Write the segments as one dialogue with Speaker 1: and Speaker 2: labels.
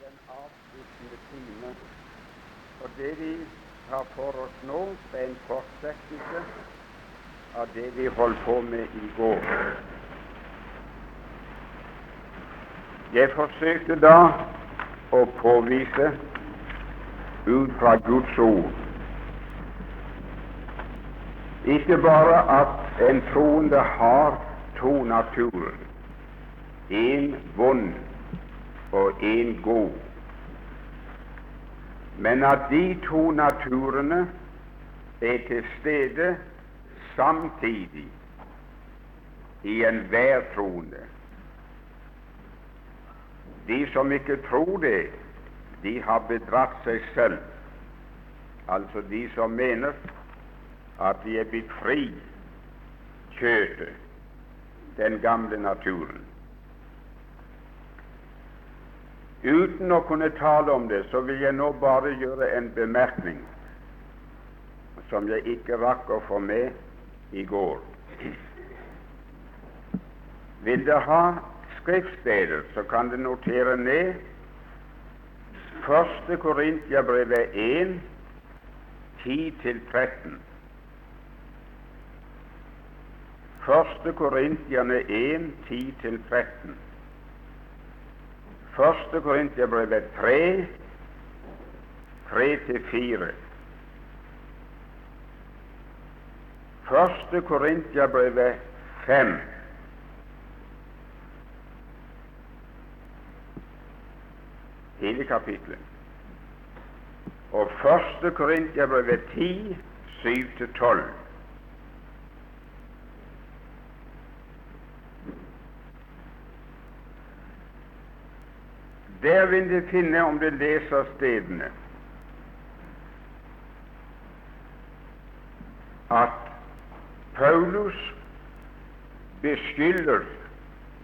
Speaker 1: den avsluttende time. Og det vi tar for oss nå, er en fortsettelse av det vi holdt på med i går. Jeg forsøkte da å påvise ut fra Guds ord ikke bare at en troende har to naturer, en vond og en god, men at de to naturene er til stede samtidig i enhver troende. De som ikke tror det, de har bedratt seg selv, altså de som mener at de er blitt fri kjøtet, den gamle naturen. Uten å kunne tale om det, så vil jeg nå bare gjøre en bemerkning som jeg ikke rakk å få med i går. Vil dere ha skriftsteder, så kan dere notere ned Første Korintiabrevet 1, 10-13. Første Korintiane 1, 10-13. Første Korintiabrevet 3, 3-4. Første Korintiabrevet 5. Hele kapitlet. Og første Korintiabrevet 10, 7-12. Der vil de finne, om de leser stedene, at Paulus beskylder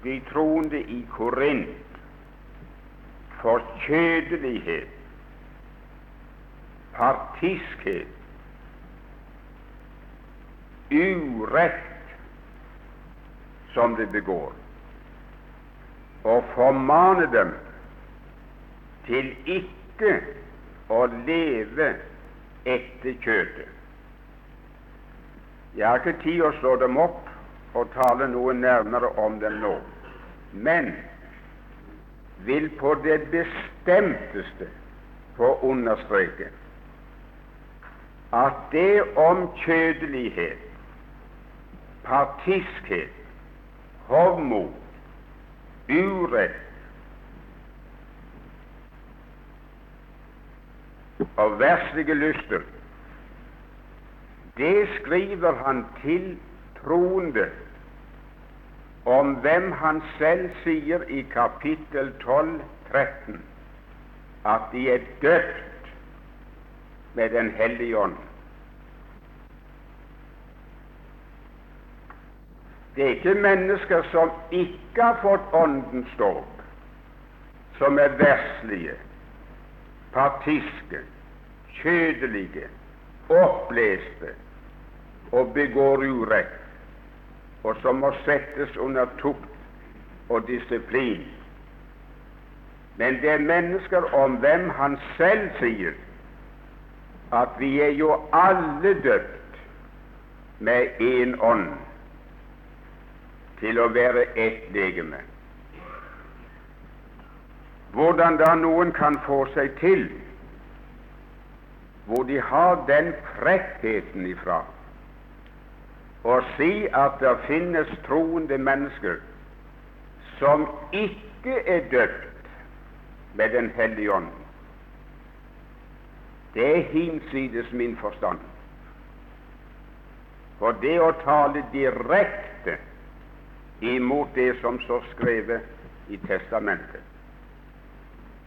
Speaker 1: de troende i Korint for kjødelighet, partiskhet, urett som de begår, og formaner dem til ikke å leve etter kjøttet. Jeg har ikke tid å slå dem opp og tale noe nærmere om dem nå, men vil på det bestemteste få understreke at det om kjødelighet, partiskhet, hovmod, urett og verslige lyster, det skriver han til troende om hvem han selv sier i kapittel 12, 13, at de er døpt med Den hellige ånd. Det er ikke mennesker som ikke har fått Åndens dåp, som er verslige, partiske, kjødelige, oppleste og begår urett, og som må settes under tukt og disiplin. Men det er mennesker om hvem han selv sier at vi er jo alle døpt med én ånd til å være ett legeme. Hvordan da noen kan få seg til hvor de har den frekkheten ifra å si at det finnes troende mennesker som ikke er døpt med Den hellige ånd, det er hinsides min forstand. For det å tale direkte imot det som står skrevet i Testamentet,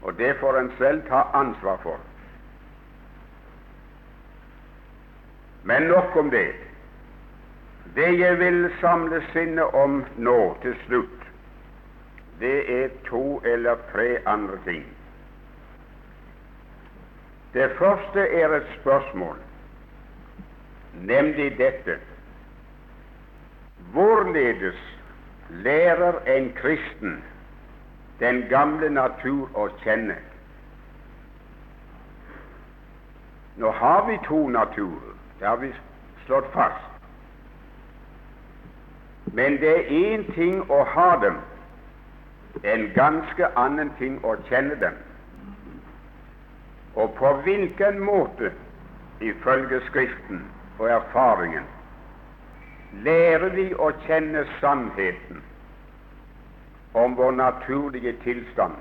Speaker 1: og det får en selv ta ansvar for. Men nok om det. Det jeg vil samle sinnet om nå til slutt, det er to eller tre andre ting. Det første er et spørsmål, nemlig dette Hvorledes lærer en kristen den gamle natur å kjenne. Nå har vi to naturer, det har vi slått fast. Men det er én ting å ha dem, en ganske annen ting å kjenne dem. Og på hvilken måte, ifølge Skriften og erfaringen, lærer vi å kjenne sannheten om vår naturlige tilstand,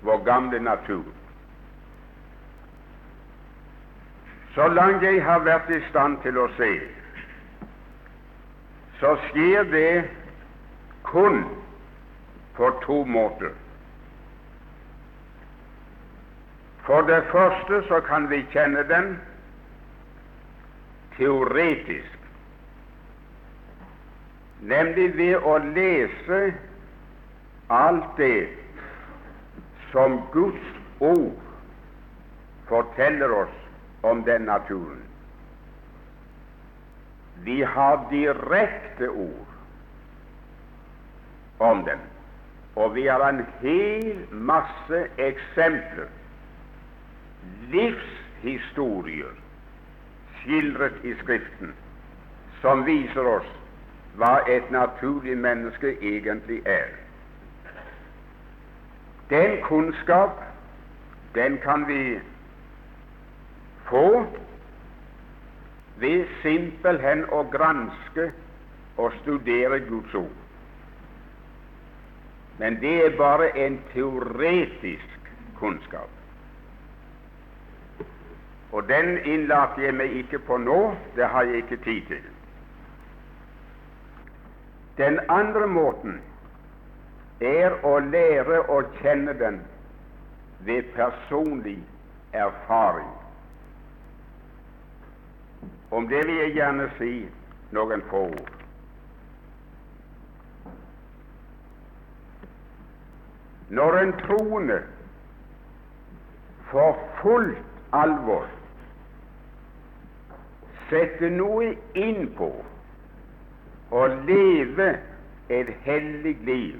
Speaker 1: vår gamle natur? Så langt jeg har vært i stand til å se, så skjer det kun på to måter. For det første så kan vi kjenne den teoretisk, nemlig ved å lese alt det som Guds ord forteller oss om den naturen. Vi har direkte ord om den, og vi har en hel masse eksempler, livshistorier, skildret i Skriften, som viser oss hva et naturlig menneske egentlig er. Den kunnskap, den kan vi få ved simpelthen å granske og studere Guds ord. Men det er bare en teoretisk kunnskap. Og den innlater jeg meg ikke på nå, det har jeg ikke tid til. Den andre måten er å lære å kjenne den ved personlig erfaring. Om det vil jeg gjerne si noen få ord. Når en troende for fullt alvor setter noe inn på å leve et hellig liv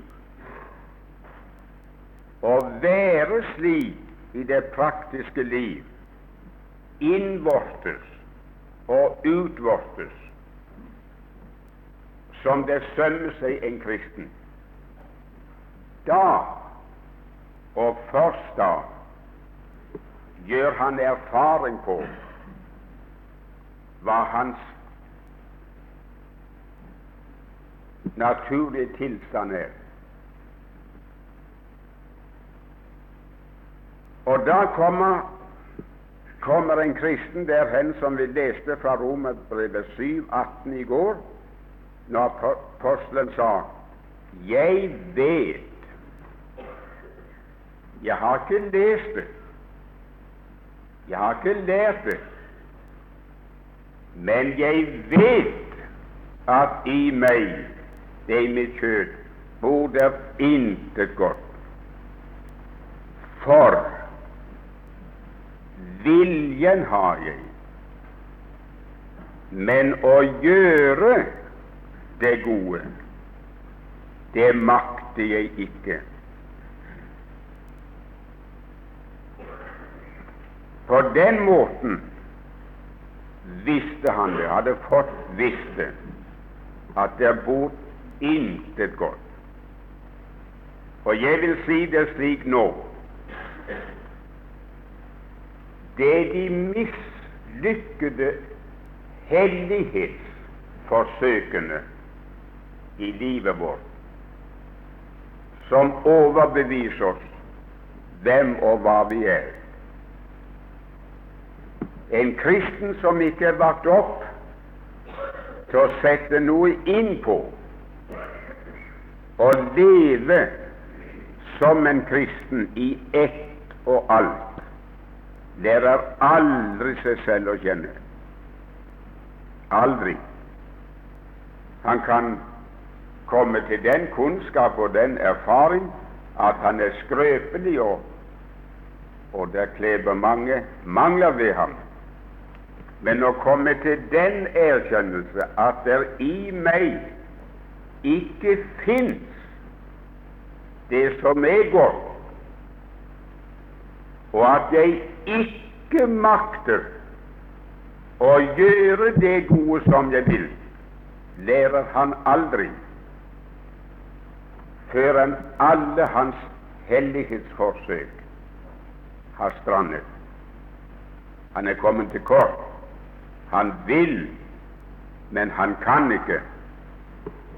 Speaker 1: og være slik i det praktiske liv innvortes og utvortes som det sømmer seg en kristen. Da, og først da, gjør han erfaring på hva hans naturlige tilstand er. Og da kommer kommer en kristen derhen som vi leste fra Romerbrevet 7, 18 i går, når apostelen sa 'Jeg vet'. Jeg har ikke lest det, jeg har ikke lært det, men jeg vet at i meg, det er i mitt kjød, bor det intet godt. For Viljen har jeg, men å gjøre det gode, det makter jeg ikke. På den måten visste han det, hadde fått visst at det bor intet godt. Og jeg vil si det slik nå det de mislykkede hellighetsforsøkene i livet vårt som overbeviser oss hvem og hva vi er. En kristen som ikke er vakt opp til å sette noe inn på å leve som en kristen i ett og alt, lærer aldri seg selv å kjenne. Aldri. Han kan komme til den kunnskap og den erfaring at han er skrøpelig, og, og det kleber mange mangler ved ham. Men å komme til den erkjennelse at det i meg ikke fins det som er godt, og at jeg ikke makter å gjøre det gode som jeg vil, lærer han aldri før han alle hans hellighetsforsøk har strandet. Han er kommet til kort. Han vil, men han kan ikke.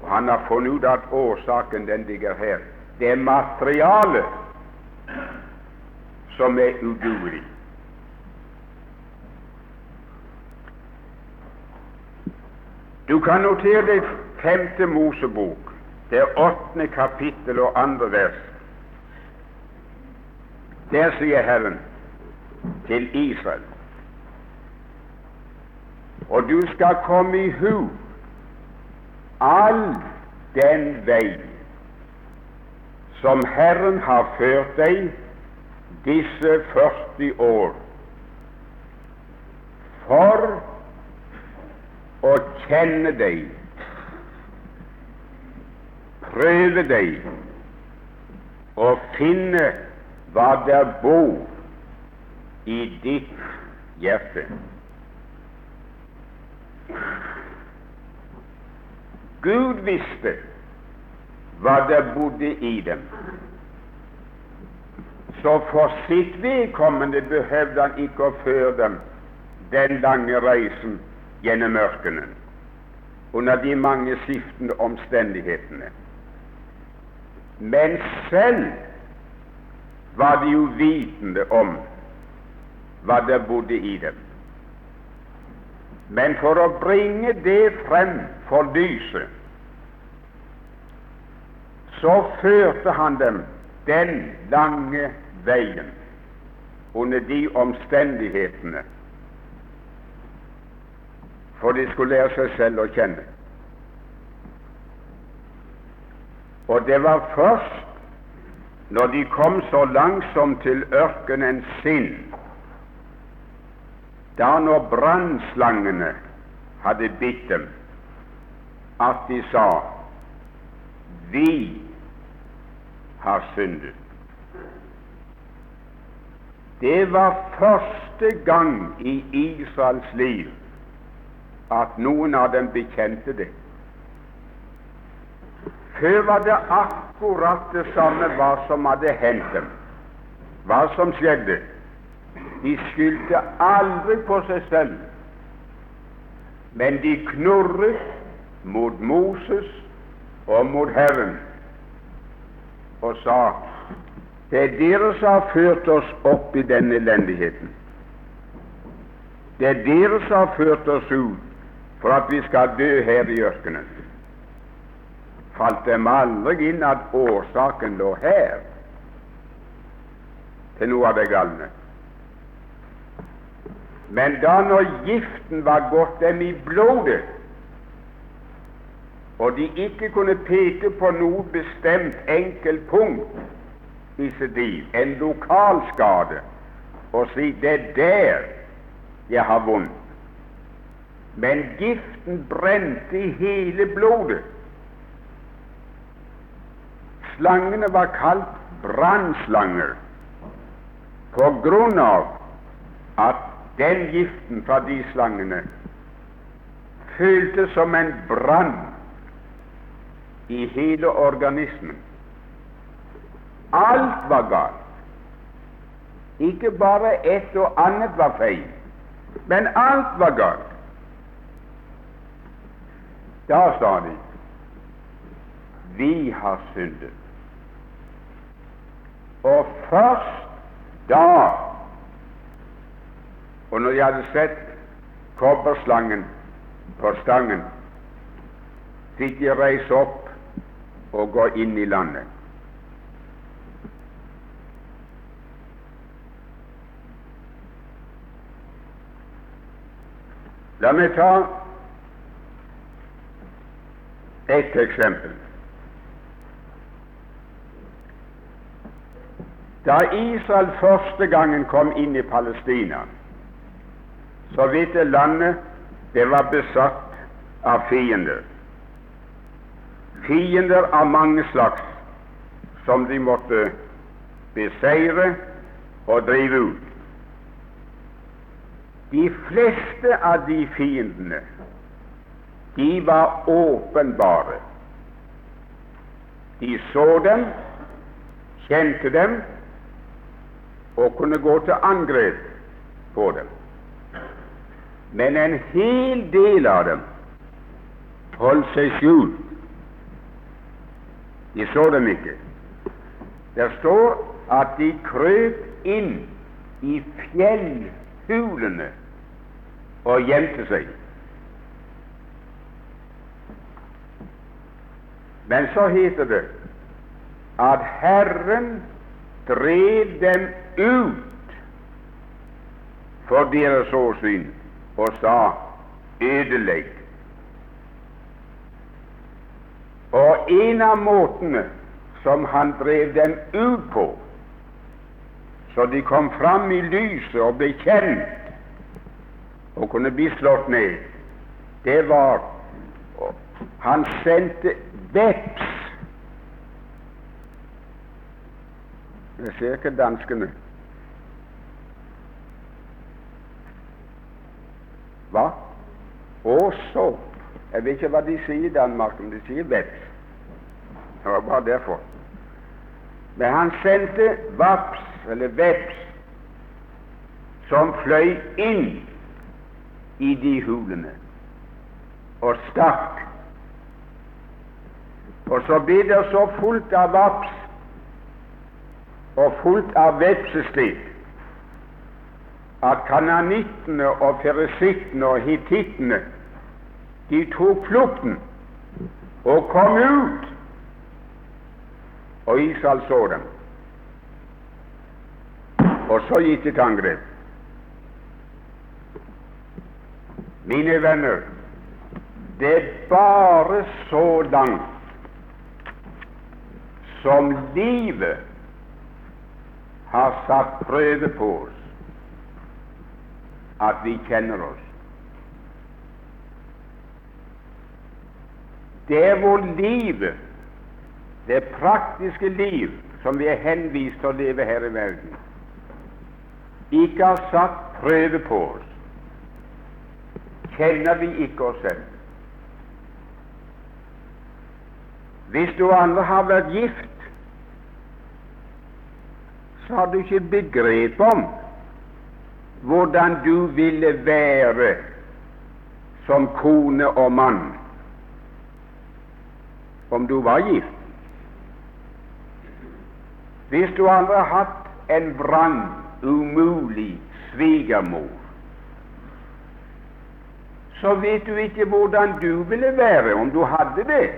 Speaker 1: Og han har funnet ut at årsaken den ligger her. Det er materialet som er udugelig. Du kan notere deg femte Mosebok, det åttende kapittel og andre vers. Der sier Herren til Israel Og du skal komme i hu all den vei som Herren har ført deg disse 40 år for å kjenne deg, prøve deg og finne hva der bor i ditt hjerte. Gud visste hva der bodde i dem. Så for sitt vedkommende behøvde han ikke å føre dem den lange reisen gjennom ørkenen under de mange skiftende omstendighetene. Men selv var de uvitende om hva der bodde i dem. Men for å bringe det frem for lyset, så førte han dem den lange veien under de omstendighetene, for de skulle lære seg selv å kjenne. Og det var først når de kom så langsomt til ørkenen sin, da når brannslangene hadde bitt dem, at de sa vi har syndet. Det var første gang i Israels liv at noen av dem bekjente det. Før var det akkurat det samme hva som hadde hendt dem, hva som skjedde. De skyldte aldri på seg selv, men de knurret mot Moses og mot Herren og sa det er dere som har ført oss opp i denne elendigheten. Det er dere som har ført oss ut for at vi skal dø her i ørkenen falt dem aldri inn at årsaken lå her, til noe av det galne. Men da når giften var gått dem i blodet, og de ikke kunne peke på noe bestemt enkelt punkt i sitt liv, en lokal skade, og si 'det er der jeg har vondt', men giften brente i hele blodet, Slangene var kalt brannslanger på grunn av at den giften fra de slangene føltes som en brann i hele organismen. Alt var galt. Ikke bare et og annet var feil, men alt var galt. Da sa de vi har syndet. Og først da, og når jeg hadde sett kobberslangen på stangen, fikk jeg reise opp og gå inn i landet. La meg ta ett eksempel. Da Israel første gangen kom inn i Palestina, så vidt det landet det var besatt av fiender. Fiender av mange slags som de måtte beseire og drive ut. De fleste av de fiendene, de var åpenbare. De så dem, kjente dem og kunne gå til angrep på dem. Men en hel del av dem holdt seg skjult. De så dem ikke. Det står at de krøp inn i fjellhulene og gjemte seg. Men så heter det at Herren drev dem ut for deres åsyn og sa ødelegg. Og en av måtene som han drev dem ut på, så de kom fram i lyset og ble kjent og kunne bli slått ned, det var han sendte veps. Jeg ser ikke danskene. Hva? Og så Jeg vet ikke hva de sier i Danmark, men de sier veps. Det var bare derfor. Men han sendte vaps, eller veps, som fløy inn i de hulene og stakk. Og så blir det så fullt av vaps og fullt av vepseslit at kananittene og feresittene og hitittene de tok flukten og kom ut, og Israel så dem. Og så gikk de til angrep. Mine venner, det er bare så langt som livet har satt prøve på oss, at vi kjenner oss. Det er hvor livet, det praktiske liv, som vi er henvist til å leve her i verden, ikke har satt prøve på oss, kjenner vi ikke oss selv. Hvis du andre har vært gift, så har du ikke begrep om hvordan du ville være som kone og mann om du var gift. Hvis du aldri har hatt en vrang, umulig svigermor, så vet du ikke hvordan du ville være om du hadde det.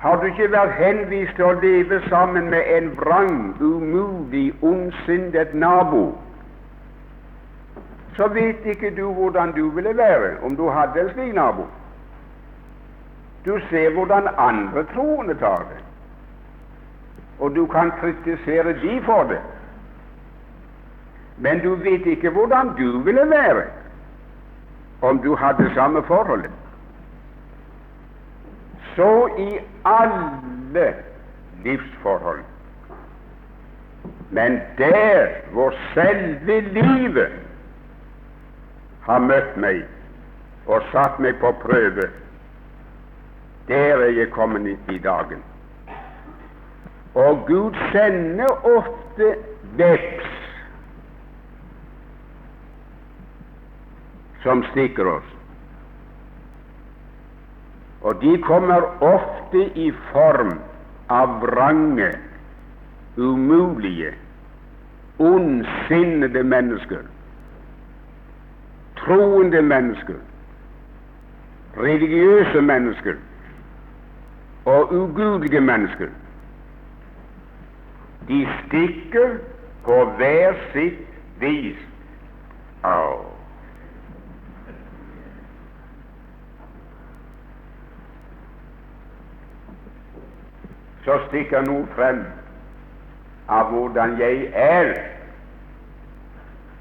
Speaker 1: Har du ikke vært henvist til å leve sammen med en vrang, umulig, ondsindet nabo, så vet ikke du hvordan du ville være om du hadde en slik nabo. Du ser hvordan andre troende tar det, og du kan kritisere de for det. Men du vet ikke hvordan du ville være om du hadde samme forholdet. Så i alle livsforhold. Men der hvor selve livet har møtt meg og satt meg på prøve, der er jeg kommet i dagen. Og Gud sender ofte veps som stikker oss. Og de kommer ofte i form av vrange, umulige, ondsinnede mennesker, troende mennesker, religiøse mennesker og ugudelige mennesker. De stikker på hver sitt vis. Oh. Så stikker noe frem av hvordan jeg er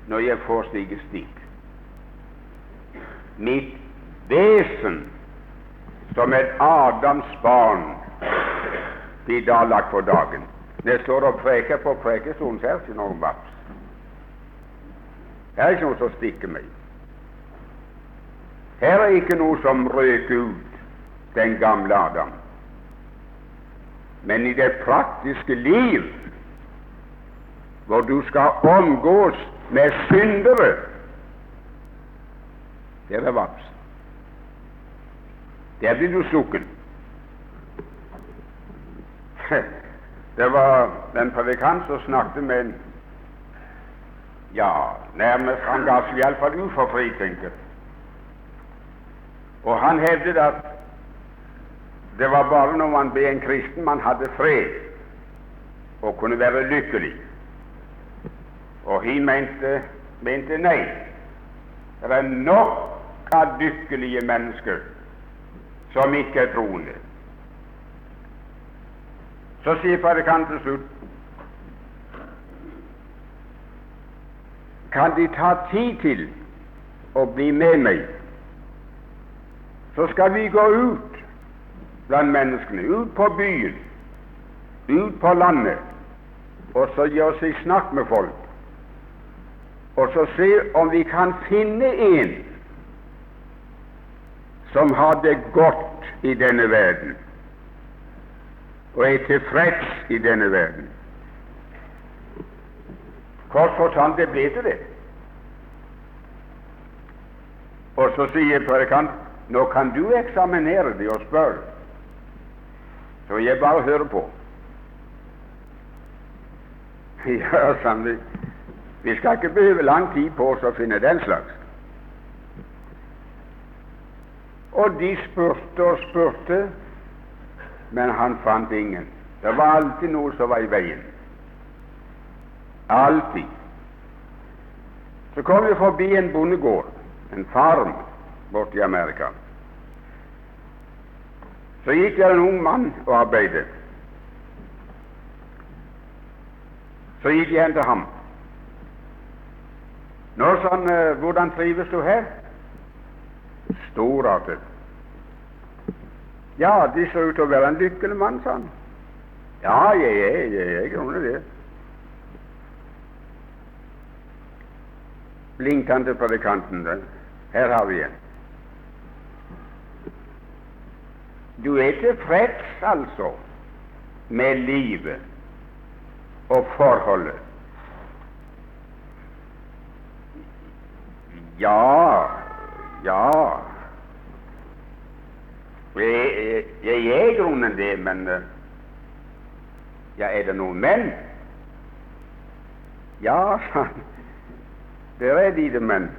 Speaker 1: når jeg får slike stikk. Mitt vesen som et Adams barn blir da lagt for dagen. Jeg står og preker på prekestolen, er det ikke noen vaps. Her er ikke noe som stikker meg. Her er ikke noe som røk ut den gamle Adam. Men i det praktiske liv, hvor du skal omgås med syndere, der er vaps. Der blir du sukken. Det var en predikant som snakket med en ja, nærmest Han ga seg iallfall ut for fritenker. Og han hevdet at det var bare når man ble en kristen, man hadde fred og kunne være lykkelig. Og han mente, mente nei. Det er nok av lykkelige mennesker som ikke er troende. Så sier Predikanten til slutt Kan De ta tid til å bli med meg, så skal vi gå ut blant menneskene, ut på byen, ut på landet, og så oss i snakk med folk, og så se om vi kan finne en som har det godt i denne verden og er tilfreds i denne verden. Kort fortalt, det ble til det. Og så sier predikant nå kan du eksaminere det og spørre, så jeg bare hører på. Ja, sannelig. Vi skal ikke behøve lang tid på oss å finne den slags. Og de spurte og spurte, men han fant ingen. Det var alltid noe som var i veien. Alltid. Så kom vi forbi en bondegård, en farm, borte i Amerika. Så gikk jeg en ung mann og arbeidet. Så gikk jeg hen til ham. Nå, sånn, hvordan trives du her? Storartet. Ja, De ser ut til å være en lykkelig mann, sa han. Ja, jeg er, jeg er i grunnen det. Blinket han til predikanten. Her har vi en. Du er tilfreds, altså, med livet og forholdet. Ja, ja jeg, jeg er i grunnen det, men ja, er det noen menn? Ja, det er de det men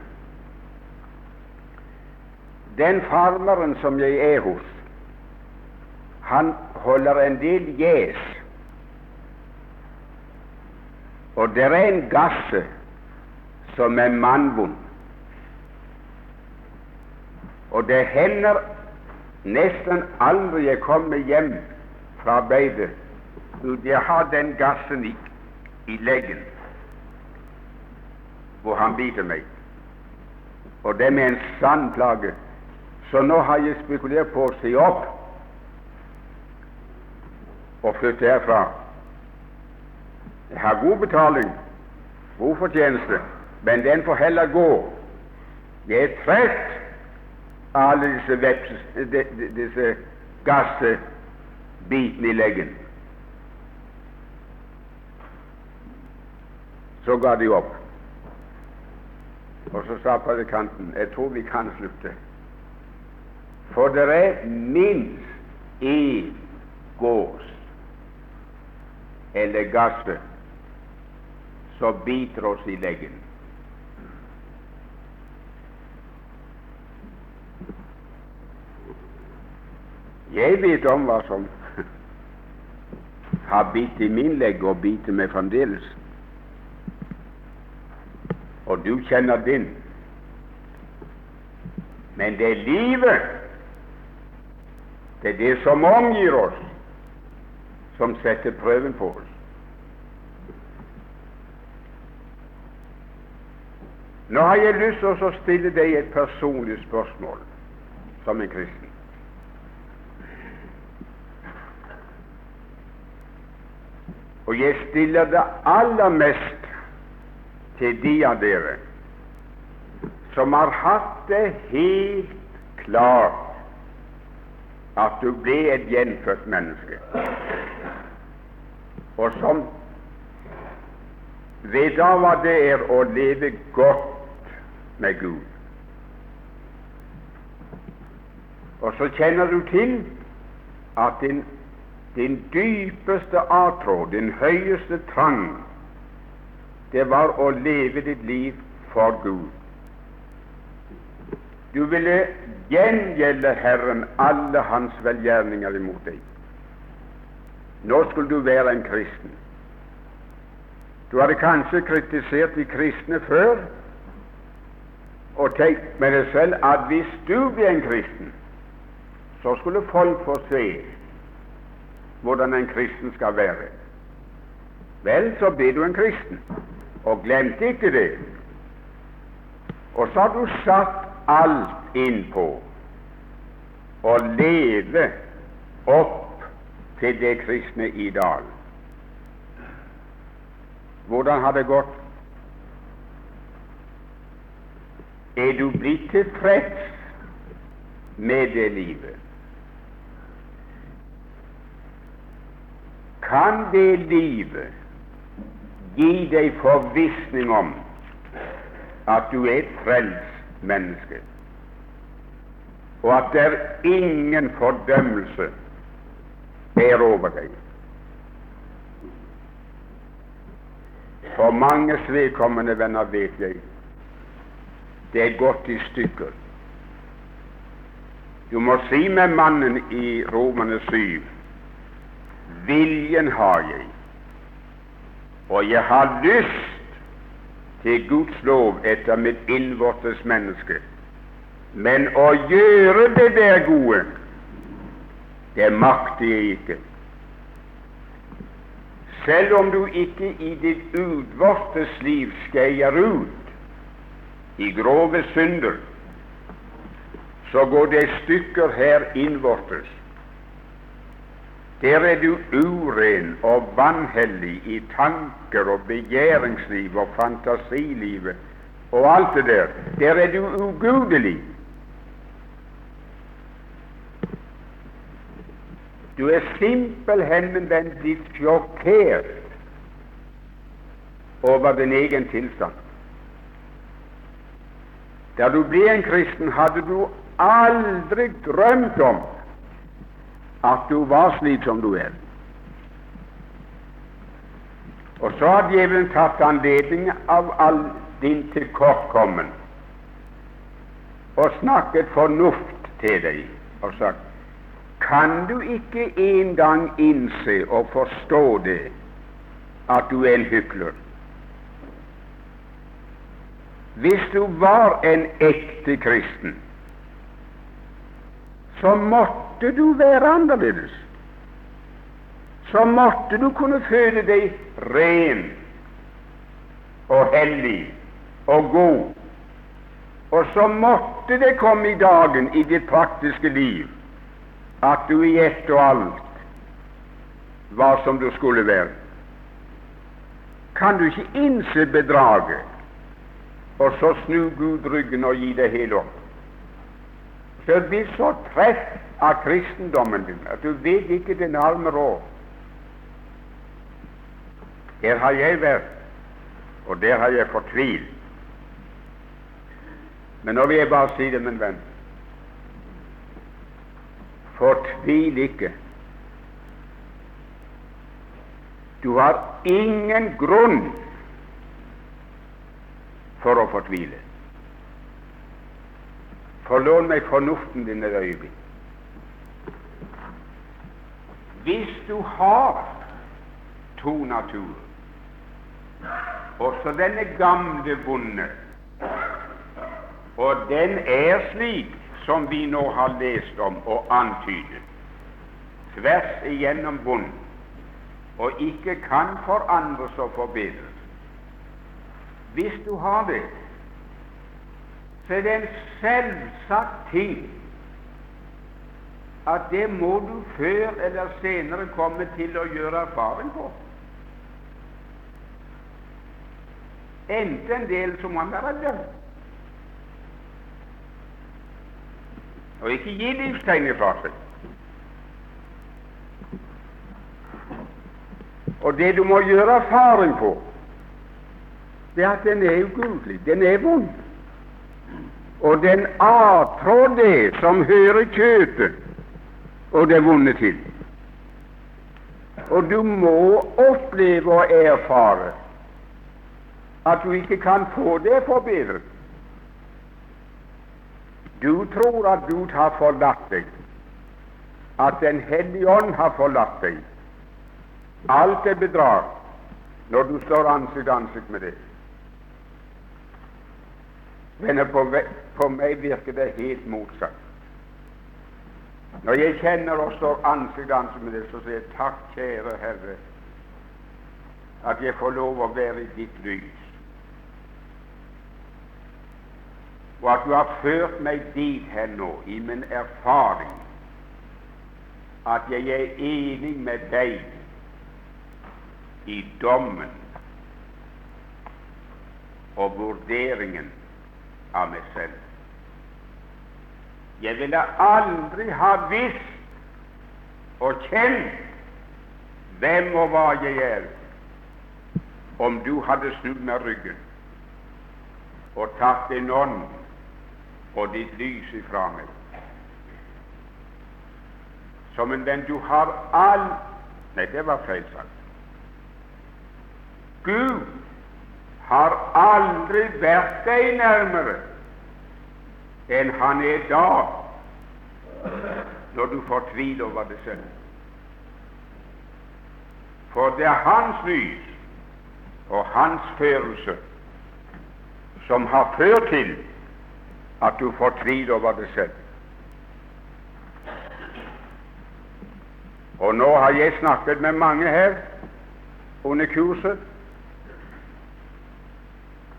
Speaker 1: Den farmeren som jeg er hos, han holder en del gjes. Og det er en gasse som er mannvond. Og det hender Nesten aldri jeg kommer hjem fra arbeidet uten jeg har den gassen i, i leggen hvor han biter meg. Og det med en sann plage. Så nå har jeg spekulert på å si opp og flytte herfra. Jeg har god betaling, god fortjeneste, men den får heller gå. Jeg er trett alle disse, veps, disse gassebitene i leggen. Så ga de opp. Og så sa predikanten jeg tror vi kan slutte. For det er minst én gås eller gasset som biter oss i leggen. Jeg vet om hva som har bitt i min legg og biter meg fremdeles. Og du kjenner din. Men det er livet, det er det som omgir oss, som setter prøven på oss. Nå har jeg lyst til å stille deg et personlig spørsmål som en kristen. Og jeg stiller det aller mest til de av dere som har hatt det helt klart at du ble et gjenfødt menneske, og som vet da hva det er å leve godt med Gud. Og så kjenner du til at din, din dypeste avtråd, din høyeste trang, det var å leve ditt liv for Gud. Du ville gjengjelde Herren alle hans velgjerninger imot deg. Nå skulle du være en kristen. Du hadde kanskje kritisert de kristne før og tenkt med deg selv at hvis du ble en kristen, så skulle folk få se hvordan en kristen skal være. Vel, så ble du en kristen, og glemte ikke det. Og så har du satt alt innpå å leve opp til det kristne i dag Hvordan har det gått? Er du blitt tilfreds med det livet? Kan det livet gi deg forvissning om at du er et frelst menneske, og at det er ingen fordømmelse er over deg. For manges vedkommende venner vet jeg det er gått i stykker. Du må si med mannen i Romerne 7 viljen har jeg, og jeg har lyst til Guds lov etter mitt innvortes menneske. Men å gjøre det der gode, det makter jeg ikke. Selv om du ikke i ditt utvortes liv skeier ut i grove synder, så går det stykker her innvortes der er du uren og vanhellig i tanker og begjæringsliv og fantasilivet og alt det der. Der er du ugudelig. Du er simpelthen blitt sjokkert over din egen tilstand. Da du ble en kristen, hadde du aldri drømt om at du var slik som du er. Og så har djevelen tatt anledning av all din tilkortkommen og snakket fornuft til deg og sagt Kan du ikke engang innse og forstå det, at du er en hykler? Hvis du var en ekte kristen, så måtte du være annerledes. Så måtte du kunne føle deg ren og hellig og god. Og så måtte det komme i dagen i ditt praktiske liv at du i ett og alt var som du skulle være. Kan du ikke innse bedraget, og så snu Gud ryggen og gi det helt opp? så blir så treff av kristendommen din at du vet ikke den arme råd. Der har jeg vært, og der har jeg fortvilt. Men nå vil jeg bare si det, min venn. Fortvil ikke. Du har ingen grunn for å fortvile. Forlån meg fornuften din et øyeblikk. Hvis du har to naturer, også denne gamle vonde, og den er slik som vi nå har lest om og antydet, tvers igjennom vond, og ikke kan forandres og forbedres Hvis du har det, så er det en selvsagt ting at det må du før eller senere komme til å gjøre erfaring på. Enten del så må han være død. Og ikke gi livstegn fra seg. Og det du må gjøre erfaring på, det er at den er ugudelig, den er vond. Og den avtrår det som hører kjøpet og det vonde til. Og du må oppleve og erfare at du ikke kan få det forbedret. Du tror at Gud har forlatt deg, at Den hellige ånd har forlatt deg. Alt er bedrag når du står ansikt til ansikt med det. Men på, meg virker det helt motsatt. Når jeg kjenner og står ansikt til ansikt med det, så sier jeg takk, kjære Herre, at jeg får lov å være i ditt lys. Og at du har ført meg dit hen nå, i min erfaring, at jeg er enig med deg i dommen og vurderingen av meg selv. Jeg ville aldri ha visst og kjent hvem og hva jeg er, om du hadde snudd meg ryggen og tatt en ånd og ditt lys ifra meg. Som en venn du har all Nei, det var feil sagt. Gud har aldri vært deg nærmere enn han er da, når du får tvil over det selv. For det er hans lys og hans førelse som har ført til at du får tvil over det selv. Og nå har jeg snakket med mange her under kurset.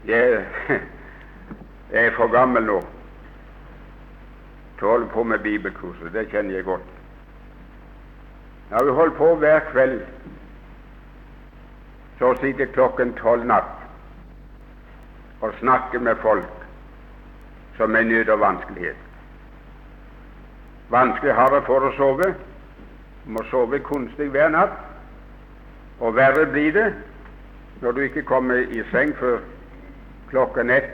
Speaker 1: Jeg, jeg er for gammel nå til å holde på med bibelkurset. Det kjenner jeg godt. Nå har vi holdt på hver kveld så sitter klokken tolv natt og snakker med folk som er nød og vanskelighet. Vanskelig har det for å sove. Må sove kunstig hver natt. Og verre blir det når du ikke kommer i seng før klokken ett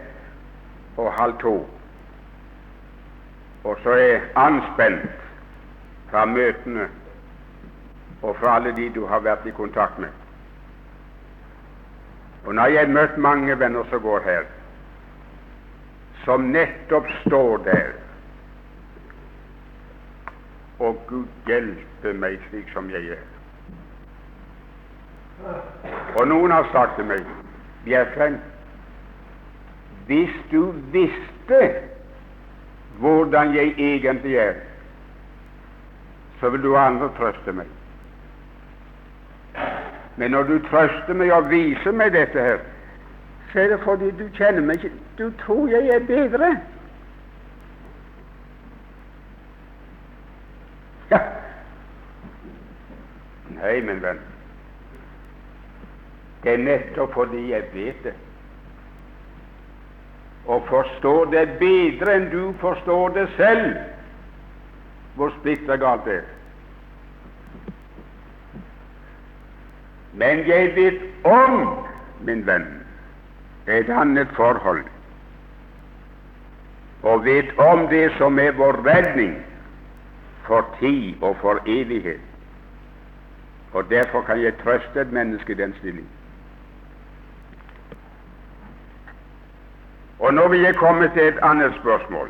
Speaker 1: og halv to, og så er anspent fra møtene og fra alle de du har vært i kontakt med. Og jeg har møtt mange venner som går her, som nettopp står der. Og Gud hjelpe meg slik som jeg er. Og noen har sagt til meg Bjerkreim, hvis du visste hvordan jeg egentlig er, så vil du andre trøste meg. Men når du trøster meg og viser meg dette her, så er det fordi du kjenner meg ikke Du tror jeg er bedre. Ja. Nei, min venn. Det er nettopp fordi jeg vet det. Og forstår det bedre enn du forstår det selv, hvor splitta galt det er. Men jeg vet om, min venn, et annet forhold og vet om det som er vår redning for tid og for evighet. Og Derfor kan jeg trøste et menneske i den stilling. Og nå vil jeg komme til et annet spørsmål.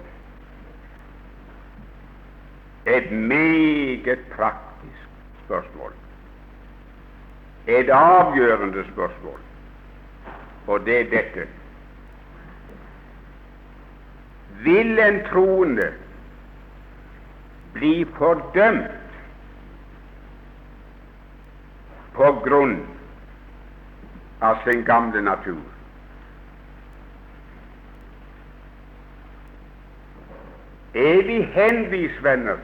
Speaker 1: Et meget praktisk spørsmål. Et avgjørende spørsmål og det er dette Vil en troende bli fordømt på grunn av sin gamle natur? Er vi henvist, venner,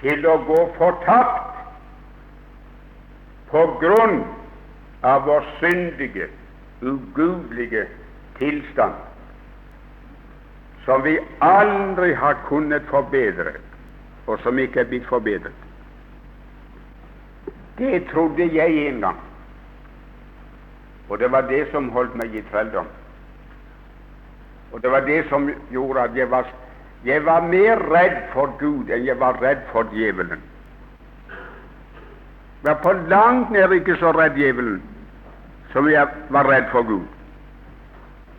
Speaker 1: til å gå fortapt på grunn av vår syndige ugudelige tilstand, som vi aldri har kunnet forbedre, og som ikke er blitt forbedret. Det trodde jeg en gang, og det var det som holdt meg i trelldom. Og det var det som gjorde at jeg var, jeg var mer redd for Gud enn jeg var redd for djevelen. Jeg var på langt nær ikke så redd djevelen som jeg var redd for Gud.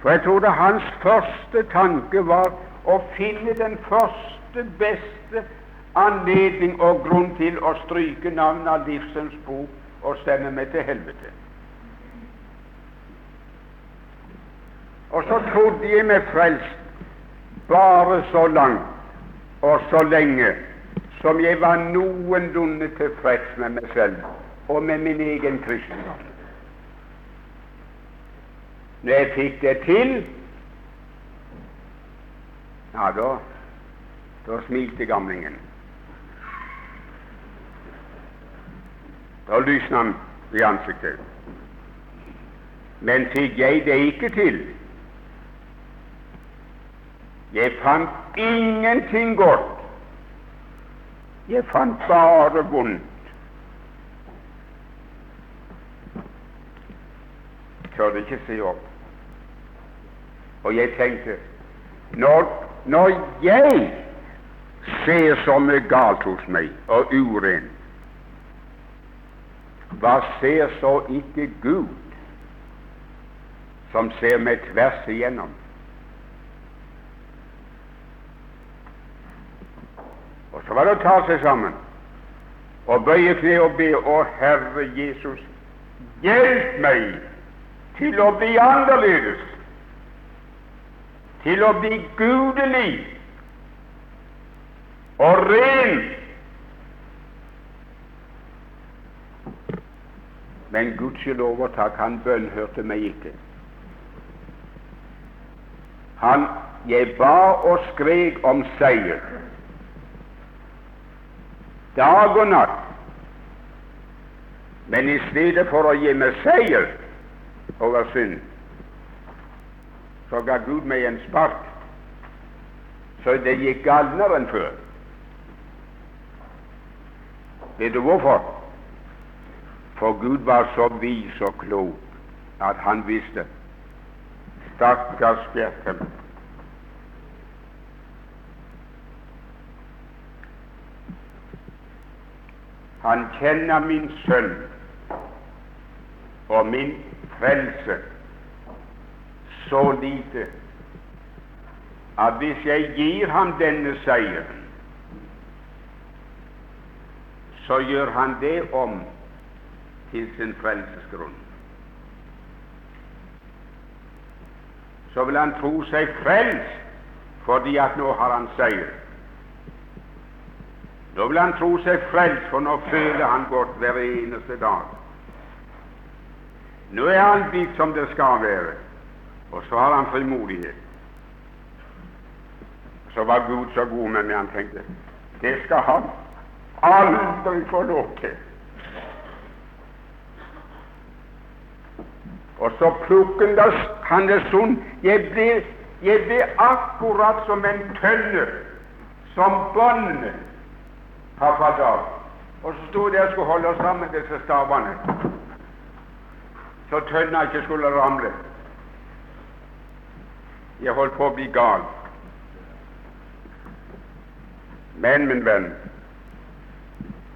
Speaker 1: For jeg trodde hans første tanke var å finne den første, beste anledning og grunn til å stryke navnet av livsens bok og sende meg til helvete. Og så trodde jeg meg frelst bare så langt og så lenge som jeg var noenlunde tilfreds med meg selv og med min egen kristendom. Når jeg fikk det til, ja, da, da smilte gamlingen. Da lysna han i ansiktet. Men fikk jeg det ikke til Jeg fant ingenting godt. Jeg fant bare vondt. Tørde ikke se opp. Og jeg tenkte når, når jeg ser så mye galt hos meg og uren, hva ser så ikke Gud, som ser meg tvers igjennom? Og så var det å ta seg sammen og bøye kne og be Å Herre Jesus, hjelp meg til å bli annerledes til å bli gudelig og ren. Men gudskjelov og takk, han bønnhørte meg ikke. Han, jeg ba og skrek om seier dag og natt, men i stedet for å gi meg seier over synd, så ga Gud meg en spark, så det gikk galnere enn før. Vet du hvorfor? For Gud var så vis og klok at han visste Stakkars Bjerkem. Han kjenner min sønn og min frelse så lite at hvis jeg gir ham denne seieren, så gjør han det om til sin frelsesgrunn. Så vil han tro seg frelst fordi at nå har han seier. Nå vil han tro seg frelst, for nå føler han godt hver eneste dag. Nå er alt blitt som det skal være. Og så har han frimodighet. Så var Gud så god med meg, han tenkte det skal han aldri få lov til. Og så plukket han det sånn jeg ble, jeg ble akkurat som en tønne som båndet har falt av. Og så sto det og skulle holde sammen disse stavene, så tønna ikke skulle ramle. Jeg holdt på å bli gal. Men, min venn,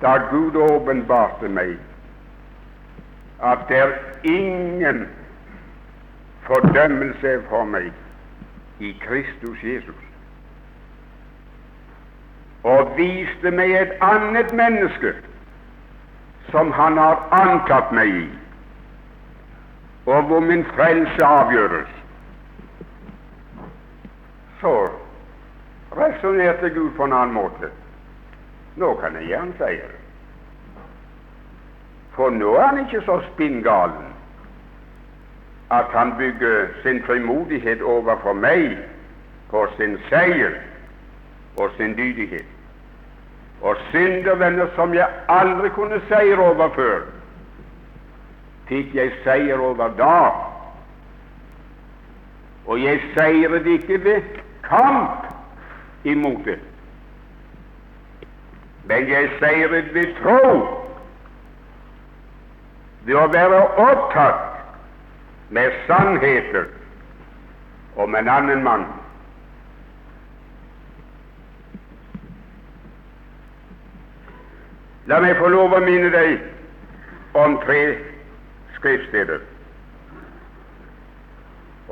Speaker 1: da Gud åpenbarte meg at det er ingen fordømmelse for meg i Kristus Jesus, og viste meg et annet menneske som han har antatt meg i, og hvor min frelse avgjøres, så resonnerte Gud på en annen måte. Nå kan jeg gjerne si det. For nå er han ikke så spinngalen at han bygger sin frimodighet overfor meg på sin seier og sin dydighet. Og syndervenner som jeg aldri kunne seire over før, fikk jeg seier over da. Og jeg seiret ikke ved kamp imot det. Men jeg seiret ved tro, ved å være opptatt med sannheter om en annen mann. La meg få lov å minne deg om tre skriftsteder.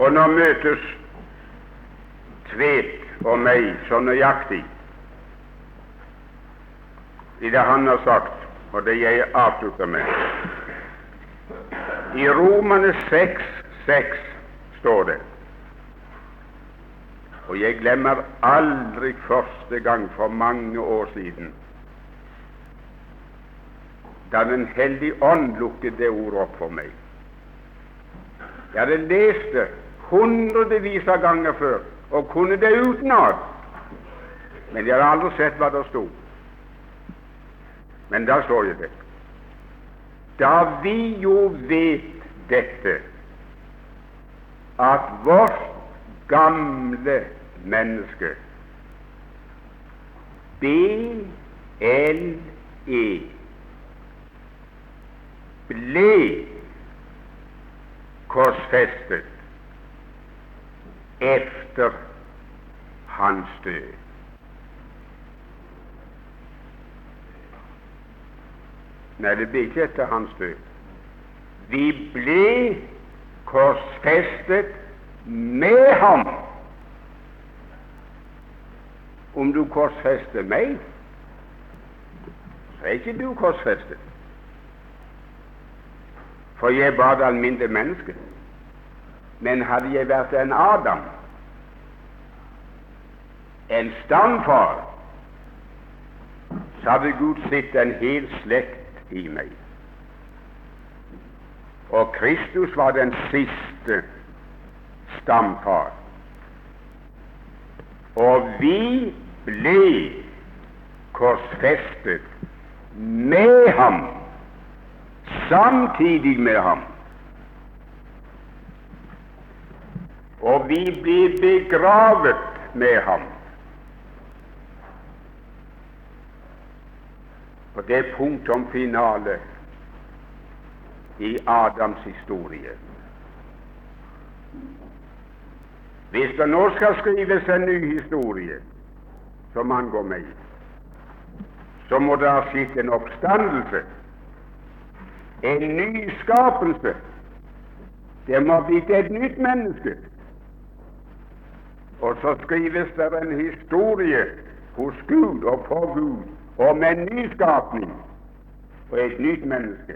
Speaker 1: Og nå møtes Tvedt om meg så nøyaktig i det han har sagt, og det jeg avslutter med. I Romane 6, 6 står det og jeg glemmer aldri første gang for mange år siden da Den hellige ånd lukket det ordet opp for meg. Jeg hadde lest det hundrevis av ganger før og kunne det utenat, men jeg har aldri sett hva det sto. Men da står jo det. Da vi jo vet dette, at vårt gamle menneske B-L-E ble korsfestet efter hans død. Nei, det ble ikke etter hans død. Vi ble korsfestet med ham. Om du korsfester meg, så er ikke du korsfestet. For jeg er bare et alminnelig menneske. Men hadde jeg vært en Adam, en stamfar, så hadde Gud sett en hel slekt i meg. Og Kristus var den siste stamfar. Og vi ble korsfestet med ham, samtidig med ham. Og vi blir begravet med ham. Og det er punktum finale i Adams historie. Hvis det nå skal skrives en ny historie som angår meg, så må det ha skjedd en oppstandelse, en nyskapelse. Det må ha blitt et nytt menneske. Og så skrives det en historie hos Gud og for Gud om en nyskapning og et nytt menneske.